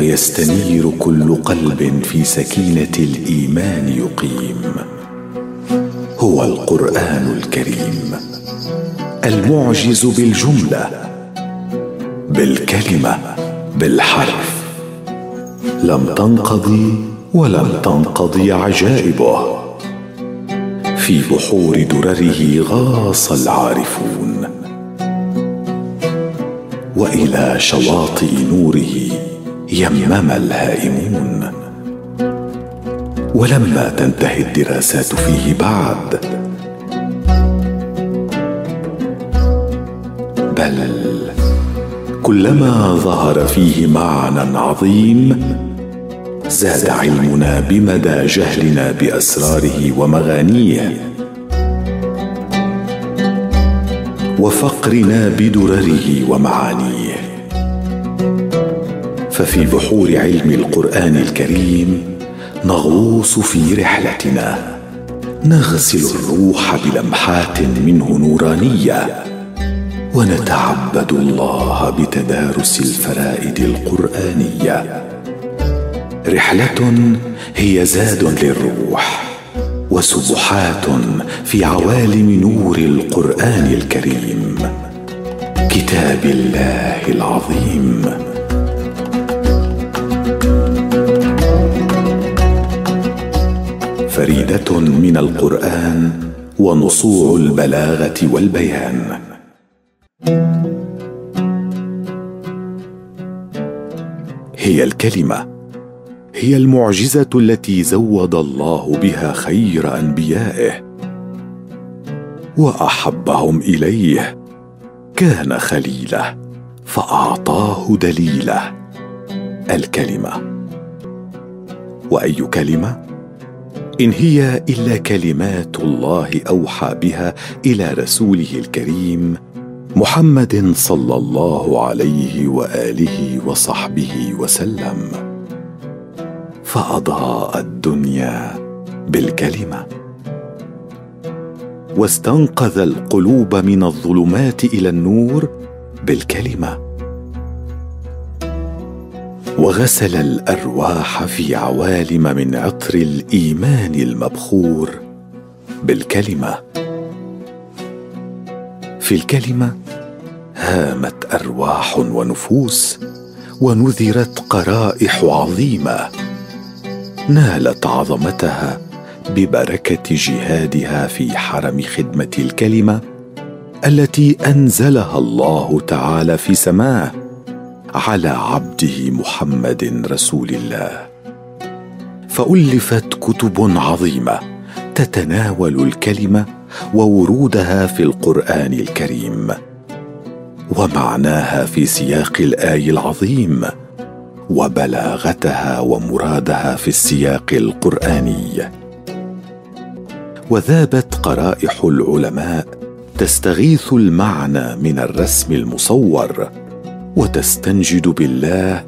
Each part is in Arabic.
ويستنير كل قلب في سكينة الإيمان يقيم. هو القرآن الكريم. المعجز بالجملة بالكلمة بالحرف. لم تنقضي ولم تنقضي عجائبه. في بحور درره غاص العارفون. وإلى شواطئ نوره يمم الهائمون. ولما تنتهي الدراسات فيه بعد. بل كلما ظهر فيه معنى عظيم زاد علمنا بمدى جهلنا بأسراره ومغانيه. وفقرنا بدرره ومعانيه. ففي بحور علم القرآن الكريم نغوص في رحلتنا نغسل الروح بلمحات منه نورانية ونتعبد الله بتدارس الفرائد القرآنية. رحلة هي زاد للروح وسبحات في عوالم نور القرآن الكريم. كتاب الله العظيم. فريدة من القرآن ونصوع البلاغة والبيان. هي الكلمة هي المعجزة التي زود الله بها خير أنبيائه وأحبهم إليه. كان خليله فأعطاه دليله. الكلمة. وأي كلمة؟ إن هي إلا كلمات الله أوحى بها إلى رسوله الكريم محمد صلى الله عليه وآله وصحبه وسلم. فأضاء الدنيا بالكلمة. واستنقذ القلوب من الظلمات إلى النور بالكلمة. وغسل الأرواح في عوالم من عطر الإيمان المبخور بالكلمة. في الكلمة هامت أرواح ونفوس ونذرت قرائح عظيمة. نالت عظمتها ببركة جهادها في حرم خدمة الكلمة التي أنزلها الله تعالى في سماه. على عبده محمد رسول الله. فألفت كتب عظيمة تتناول الكلمة وورودها في القرآن الكريم ومعناها في سياق الآي العظيم وبلاغتها ومرادها في السياق القرآني. وذابت قرائح العلماء تستغيث المعنى من الرسم المصور وتستنجد بالله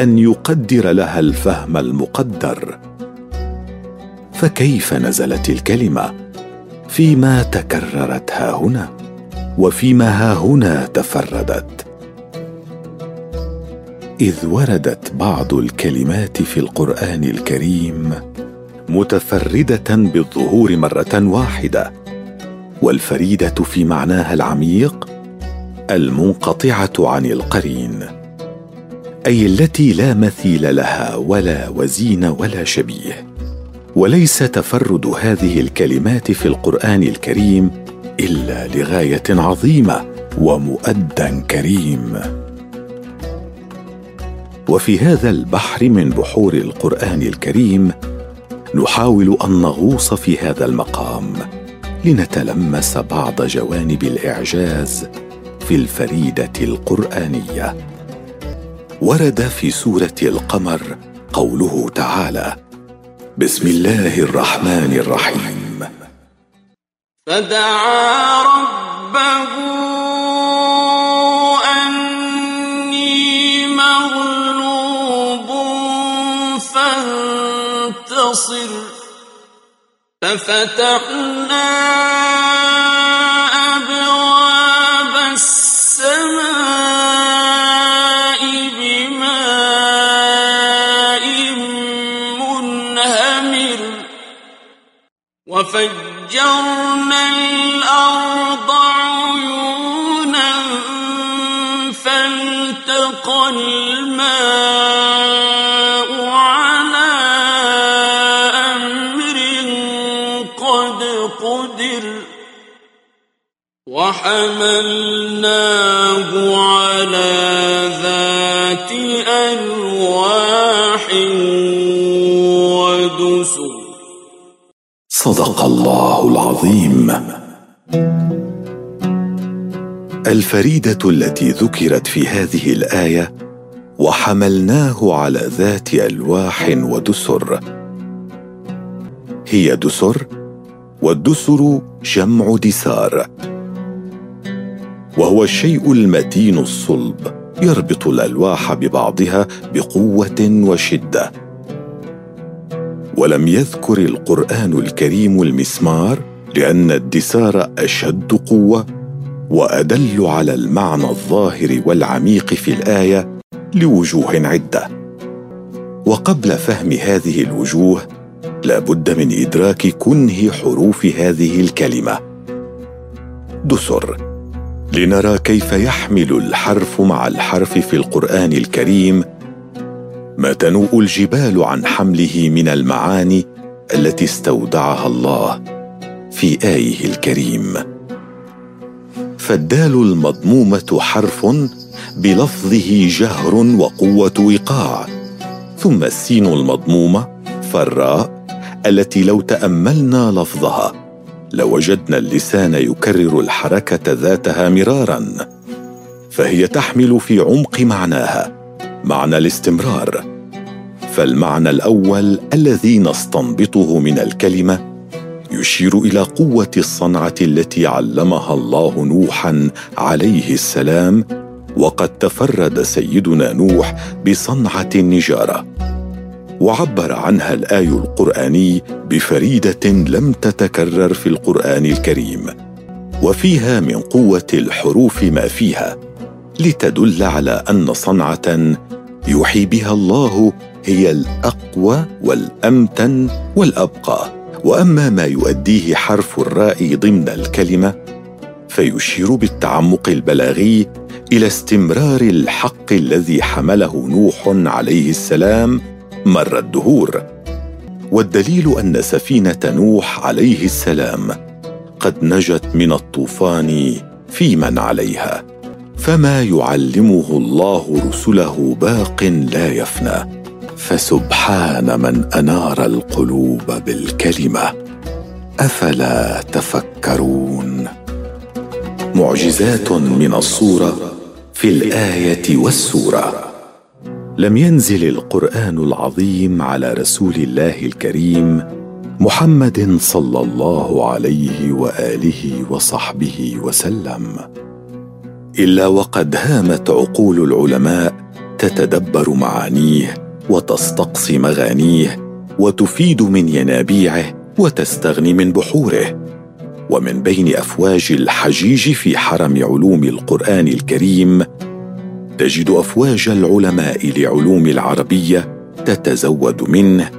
أن يقدر لها الفهم المقدر. فكيف نزلت الكلمة؟ فيما تكررت ها هنا وفيما ها هنا تفردت. إذ وردت بعض الكلمات في القرآن الكريم متفردة بالظهور مرة واحدة والفريدة في معناها العميق المنقطعة عن القرين أي التي لا مثيل لها ولا وزين ولا شبيه. وليس تفرد هذه الكلمات في القرآن الكريم إلا لغاية عظيمة ومؤدى كريم. وفي هذا البحر من بحور القرآن الكريم نحاول أن نغوص في هذا المقام لنتلمس بعض جوانب الإعجاز في الفريدة القرآنية. ورد في سورة القمر قوله تعالى بسم الله الرحمن الرحيم. فدعا ربه أني مغلوب فانتصر. ففتحنا وفجرنا الأرض عيونا فالتقى الماء على أمر قد قدر وحملناه على ذات ألواح صدق الله العظيم. الفريدة التي ذكرت في هذه الآية وحملناه على ذات ألواح ودسر. هي دسر والدسر جمع دسار. وهو الشيء المتين الصلب يربط الألواح ببعضها بقوة وشدة. ولم يذكر القرآن الكريم المسمار لأن الدسار أشد قوة وأدل على المعنى الظاهر والعميق في الآية لوجوه عدة. وقبل فهم هذه الوجوه لا بد من إدراك كنه حروف هذه الكلمة. دسر لنرى كيف يحمل الحرف مع الحرف في القرآن الكريم ما تنوء الجبال عن حمله من المعاني التي استودعها الله في آيه الكريم. فالدال المضمومة حرف بلفظه جهر وقوة إيقاع ثم السين المضمومة فالراء التي لو تأملنا لفظها لوجدنا اللسان يكرر الحركة ذاتها مرارا فهي تحمل في عمق معناها معنى الاستمرار. فالمعنى الأول الذي نستنبطه من الكلمة يشير إلى قوة الصنعة التي علمها الله نوحا عليه السلام وقد تفرد سيدنا نوح بصنعة النجاره وعبر عنها الآي القرآني بفريدة لم تتكرر في القرآن الكريم وفيها من قوة الحروف ما فيها. لتدل على أن صنعة يوحي بها الله هي الأقوى والأمتن والأبقى. وأما ما يؤديه حرف الراء ضمن الكلمة فيشير بالتعمق البلاغي إلى استمرار الحق الذي حمله نوح عليه السلام مر الدهور. والدليل أن سفينة نوح عليه السلام قد نجت من الطوفان في من عليها. فما يعلمه الله رسله باق لا يفنى فسبحان من أنار القلوب بالكلمة. أفلا تفكرون؟ معجزات من الصورة في الآية والسورة. لم ينزل القرآن العظيم على رسول الله الكريم محمد صلى الله عليه وآله وصحبه وسلم. إلا وقد هامت عقول العلماء تتدبر معانيه وتستقصي مغانيه وتفيد من ينابيعه وتستغني من بحوره. ومن بين أفواج الحجيج في حرم علوم القرآن الكريم تجد أفواج العلماء لعلوم العربية تتزود منه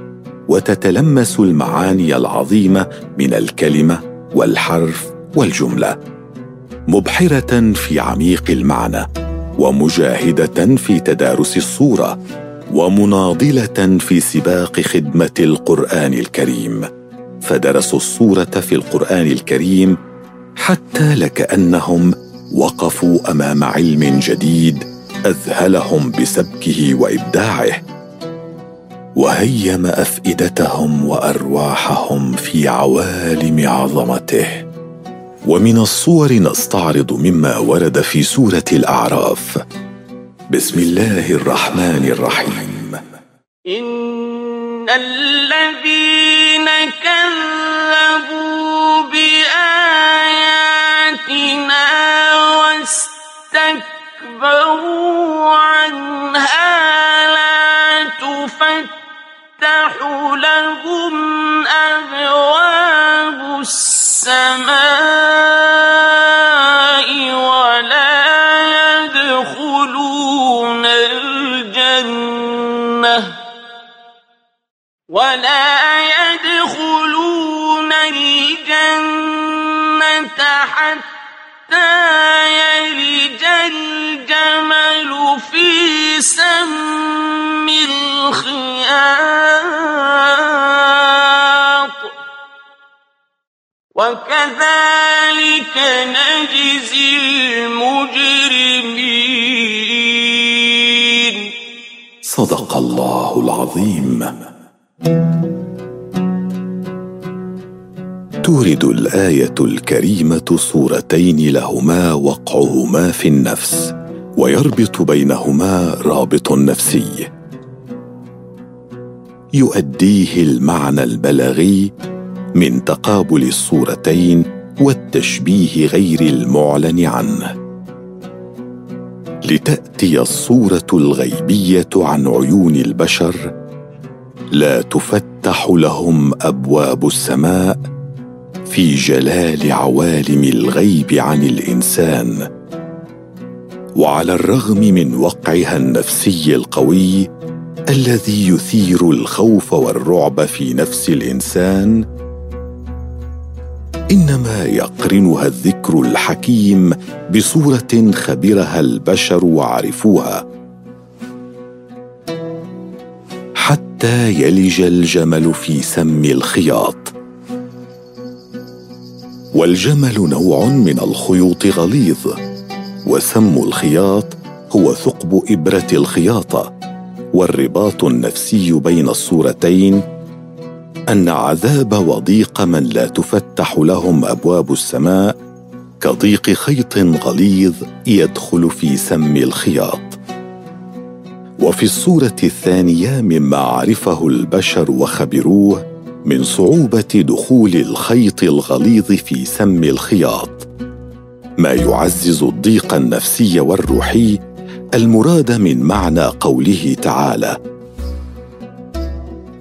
وتتلمس المعاني العظيمة من الكلمة والحرف والجملة. مبحرة في عميق المعنى ومجاهدة في تدارس الصورة ومناضلة في سباق خدمة القرآن الكريم. فدرسوا الصورة في القرآن الكريم حتى لكأنهم وقفوا أمام علم جديد أذهلهم بسبكه وإبداعه. وهيم أفئدتهم وأرواحهم في عوالم عظمته. ومن الصور نستعرض مما ورد في سورة الأعراف. بسم الله الرحمن الرحيم. إن الذين كذبوا بآياتنا واستكبروا عنها لا تفتح لهم أبواب السماء. الجنة ولا يدخلون الجنة حتى يلج الجمل في سم الخياط وكذلك نجزي المجرمين. صدق الله العظيم. تورد الآية الكريمة صورتين لهما وقعهما في النفس ويربط بينهما رابط نفسي. يؤديه المعنى البلاغي من تقابل الصورتين والتشبيه غير المعلن عنه. لتأتي الصورة الغيبية عن عيون البشر لا تفتح لهم أبواب السماء في جلال عوالم الغيب عن الإنسان. وعلى الرغم من وقعها النفسي القوي الذي يثير الخوف والرعب في نفس الإنسان إنما يقرنها الذكر الحكيم بصورة خبرها البشر وعرفوها. حتى يلج الجمل في سم الخياط. والجمل نوع من الخيوط غليظ وسم الخياط هو ثقب إبرة الخياطة والرباط النفسي بين الصورتين أن عذاب وضيق من لا تفتح لهم أبواب السماء كضيق خيط غليظ يدخل في سم الخياط. وفي الصورة الثانية مما عرفه البشر وخبروه من صعوبة دخول الخيط الغليظ في سم الخياط. ما يعزز الضيق النفسي والروحي المراد من معنى قوله تعالى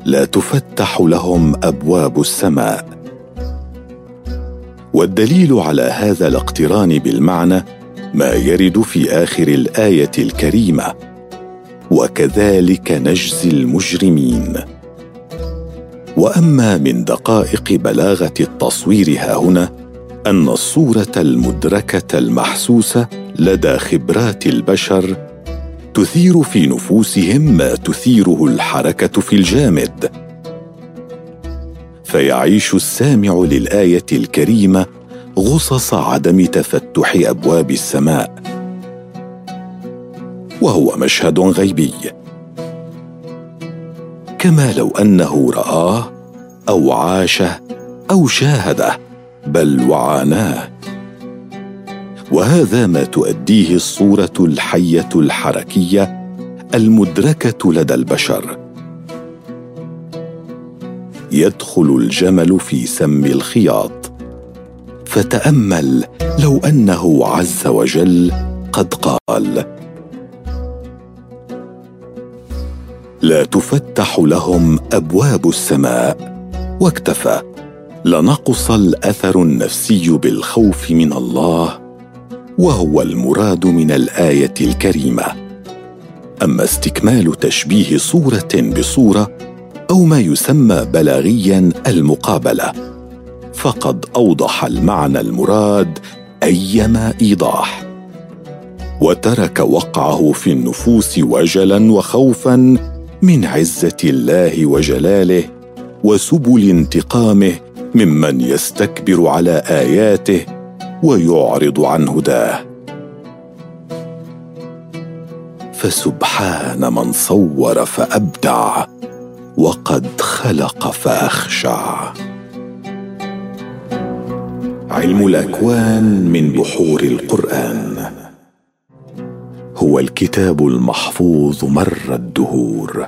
لا تفتح لهم أبواب السماء. والدليل على هذا الاقتران بالمعنى ما يرد في آخر الآية الكريمة وكذلك نجزي المجرمين. وأما من دقائق بلاغة التصوير ها هنا أن الصورة المدركة المحسوسة لدى خبرات البشر تثير في نفوسهم ما تثيره الحركة في الجامد. فيعيش السامع للآية الكريمة غصص عدم تفتح أبواب السماء. وهو مشهد غيبي. كما لو أنه رآه أو عاشه أو شاهده بل وعاناه. وهذا ما تؤديه الصورة الحية الحركية المدركة لدى البشر. يدخل الجمل في سم الخياط فتأمل لو أنه عز وجل قد قال لا تفتح لهم أبواب السماء واكتفى لنقص الأثر النفسي بالخوف من الله وهو المراد من الآية الكريمة. أما استكمال تشبيه صورة بصورة أو ما يسمى بلاغيا المقابلة فقد أوضح المعنى المراد أيما إيضاح. وترك وقعه في النفوس وجلا وخوفا من عزة الله وجلاله وسبل انتقامه ممن يستكبر على آياته ويعرض عن هداه. فسبحان من صور فأبدع وقد خلق فأخشع. علم الأكوان من بحور القرآن. هو الكتاب المحفوظ مر الدهور.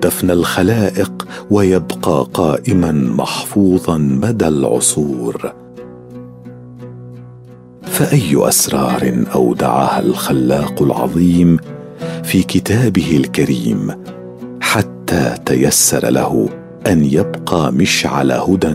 تفنى الخلائق ويبقى قائما محفوظا مدى العصور. فأي أسرار أودعها الخلاق العظيم في كتابه الكريم حتى تيسر له أن يبقى مشعل هدى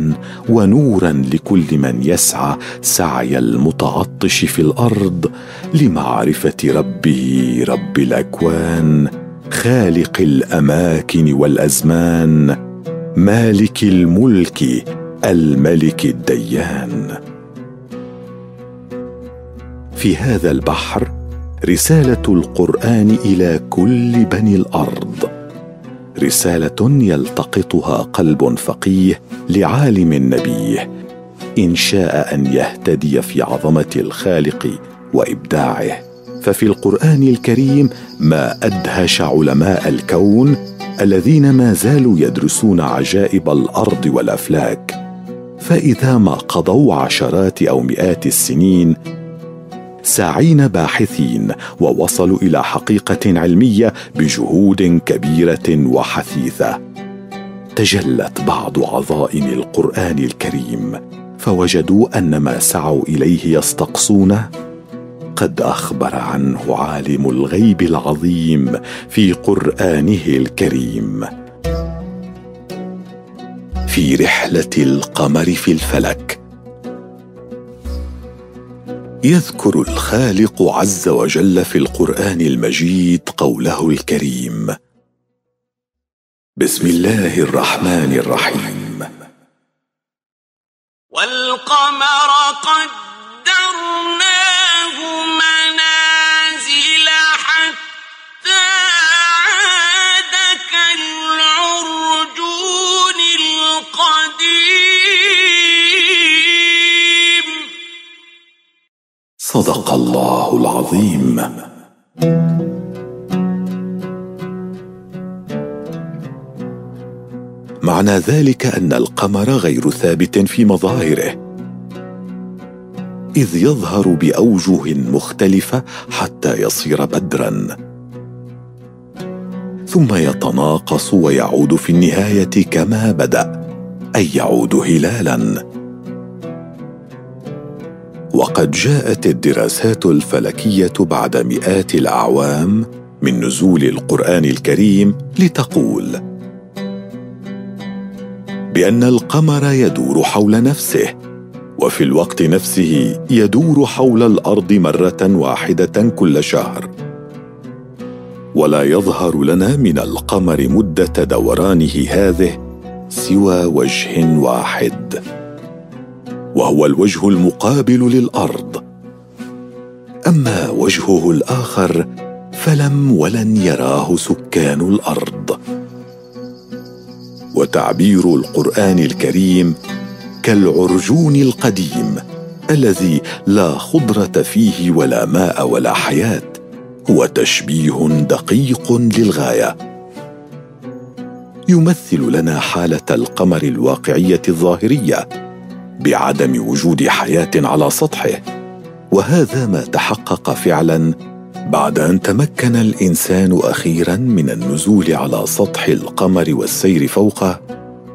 ونورا لكل من يسعى سعي المتعطش في الأرض لمعرفة ربه رب الأكوان خالق الأماكن والأزمان مالك الملك الملك الديان. في هذا البحر رسالة القرآن إلى كل بني الأرض. رسالة يلتقطها قلب فقيه لعالم نبيه. إن شاء أن يهتدي في عظمة الخالق وإبداعه. ففي القرآن الكريم ما أدهش علماء الكون الذين ما زالوا يدرسون عجائب الأرض والأفلاك. فإذا ما قضوا عشرات أو مئات السنين ساعين باحثين ووصلوا إلى حقيقة علمية بجهود كبيرة وحثيثة. تجلت بعض عظائم القرآن الكريم فوجدوا أن ما سعوا إليه يستقصونه. قد أخبر عنه عالم الغيب العظيم في قرآنه الكريم. في رحلة القمر في الفلك يذكر الخالق عز وجل في القرآن المجيد قوله الكريم. بسم الله الرحمن الرحيم. والقمر صدق الله العظيم. معنى ذلك أن القمر غير ثابت في مظاهره. إذ يظهر بأوجه مختلفة حتى يصير بدرا. ثم يتناقص ويعود في النهاية كما بدأ أي يعود هلالا. وقد جاءت الدراسات الفلكية بعد مئات الأعوام من نزول القرآن الكريم لتقول بأن القمر يدور حول نفسه وفي الوقت نفسه يدور حول الأرض مرة واحدة كل شهر. ولا يظهر لنا من القمر مدة دورانه هذه سوى وجه واحد. وهو الوجه المقابل للأرض. أما وجهه الآخر فلم ولن يراه سكان الأرض. وتعبير القرآن الكريم كالعرجون القديم الذي لا خضرة فيه ولا ماء ولا حياة هو تشبيه دقيق للغاية. يمثل لنا حالة القمر الواقعية الظاهرية بعدم وجود حياة على سطحه. وهذا ما تحقق فعلا بعد أن تمكن الإنسان أخيرا من النزول على سطح القمر والسير فوقه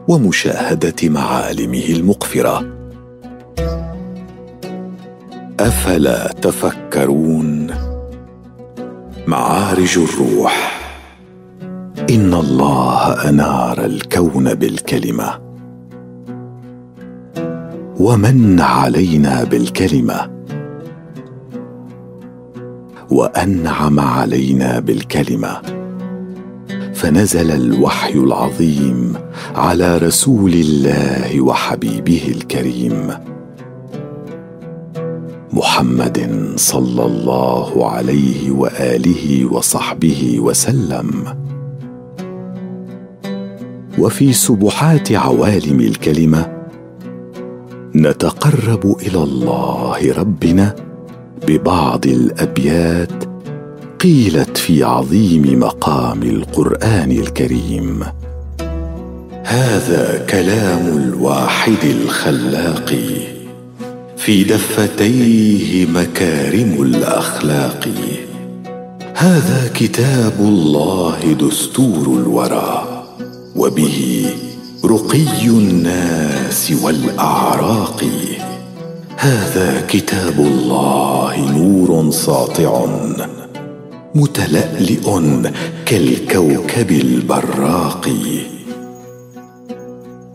ومشاهدة معالمه المقفرة. أفلا تفكرون؟ معارج الروح. إن الله أنار الكون بالكلمة. ومن علينا بالكلمة. وأنعم علينا بالكلمة. فنزل الوحي العظيم على رسول الله وحبيبه الكريم. محمد صلى الله عليه وآله وصحبه وسلم. وفي سبحات عوالم الكلمة نتقرب إلى الله ربنا ببعض الأبيات قيلت في عظيم مقام القرآن الكريم. هذا كلام الواحد الخلاق في دفتيه مكارم الأخلاق. هذا كتاب الله دستور الورى وبه رقي الناس والأعراق. هذا كتاب الله نور ساطع متلألئ كالكوكب البراق.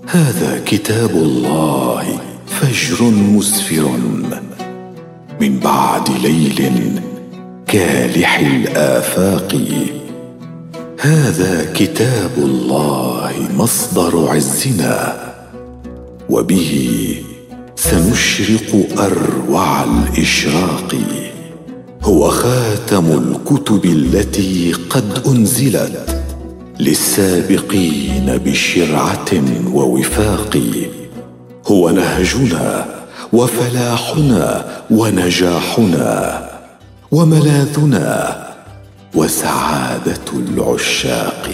هذا كتاب الله فجر مسفر. من بعد ليل كالح الآفاق. هذا كتاب الله مصدر عزنا وبه سنشرق أروع الإشراق. هو خاتم الكتب التي قد أنزلت للسابقين بشرعة ووفاق. هو نهجنا وفلاحنا ونجاحنا وملاذنا وسعادة العشاق.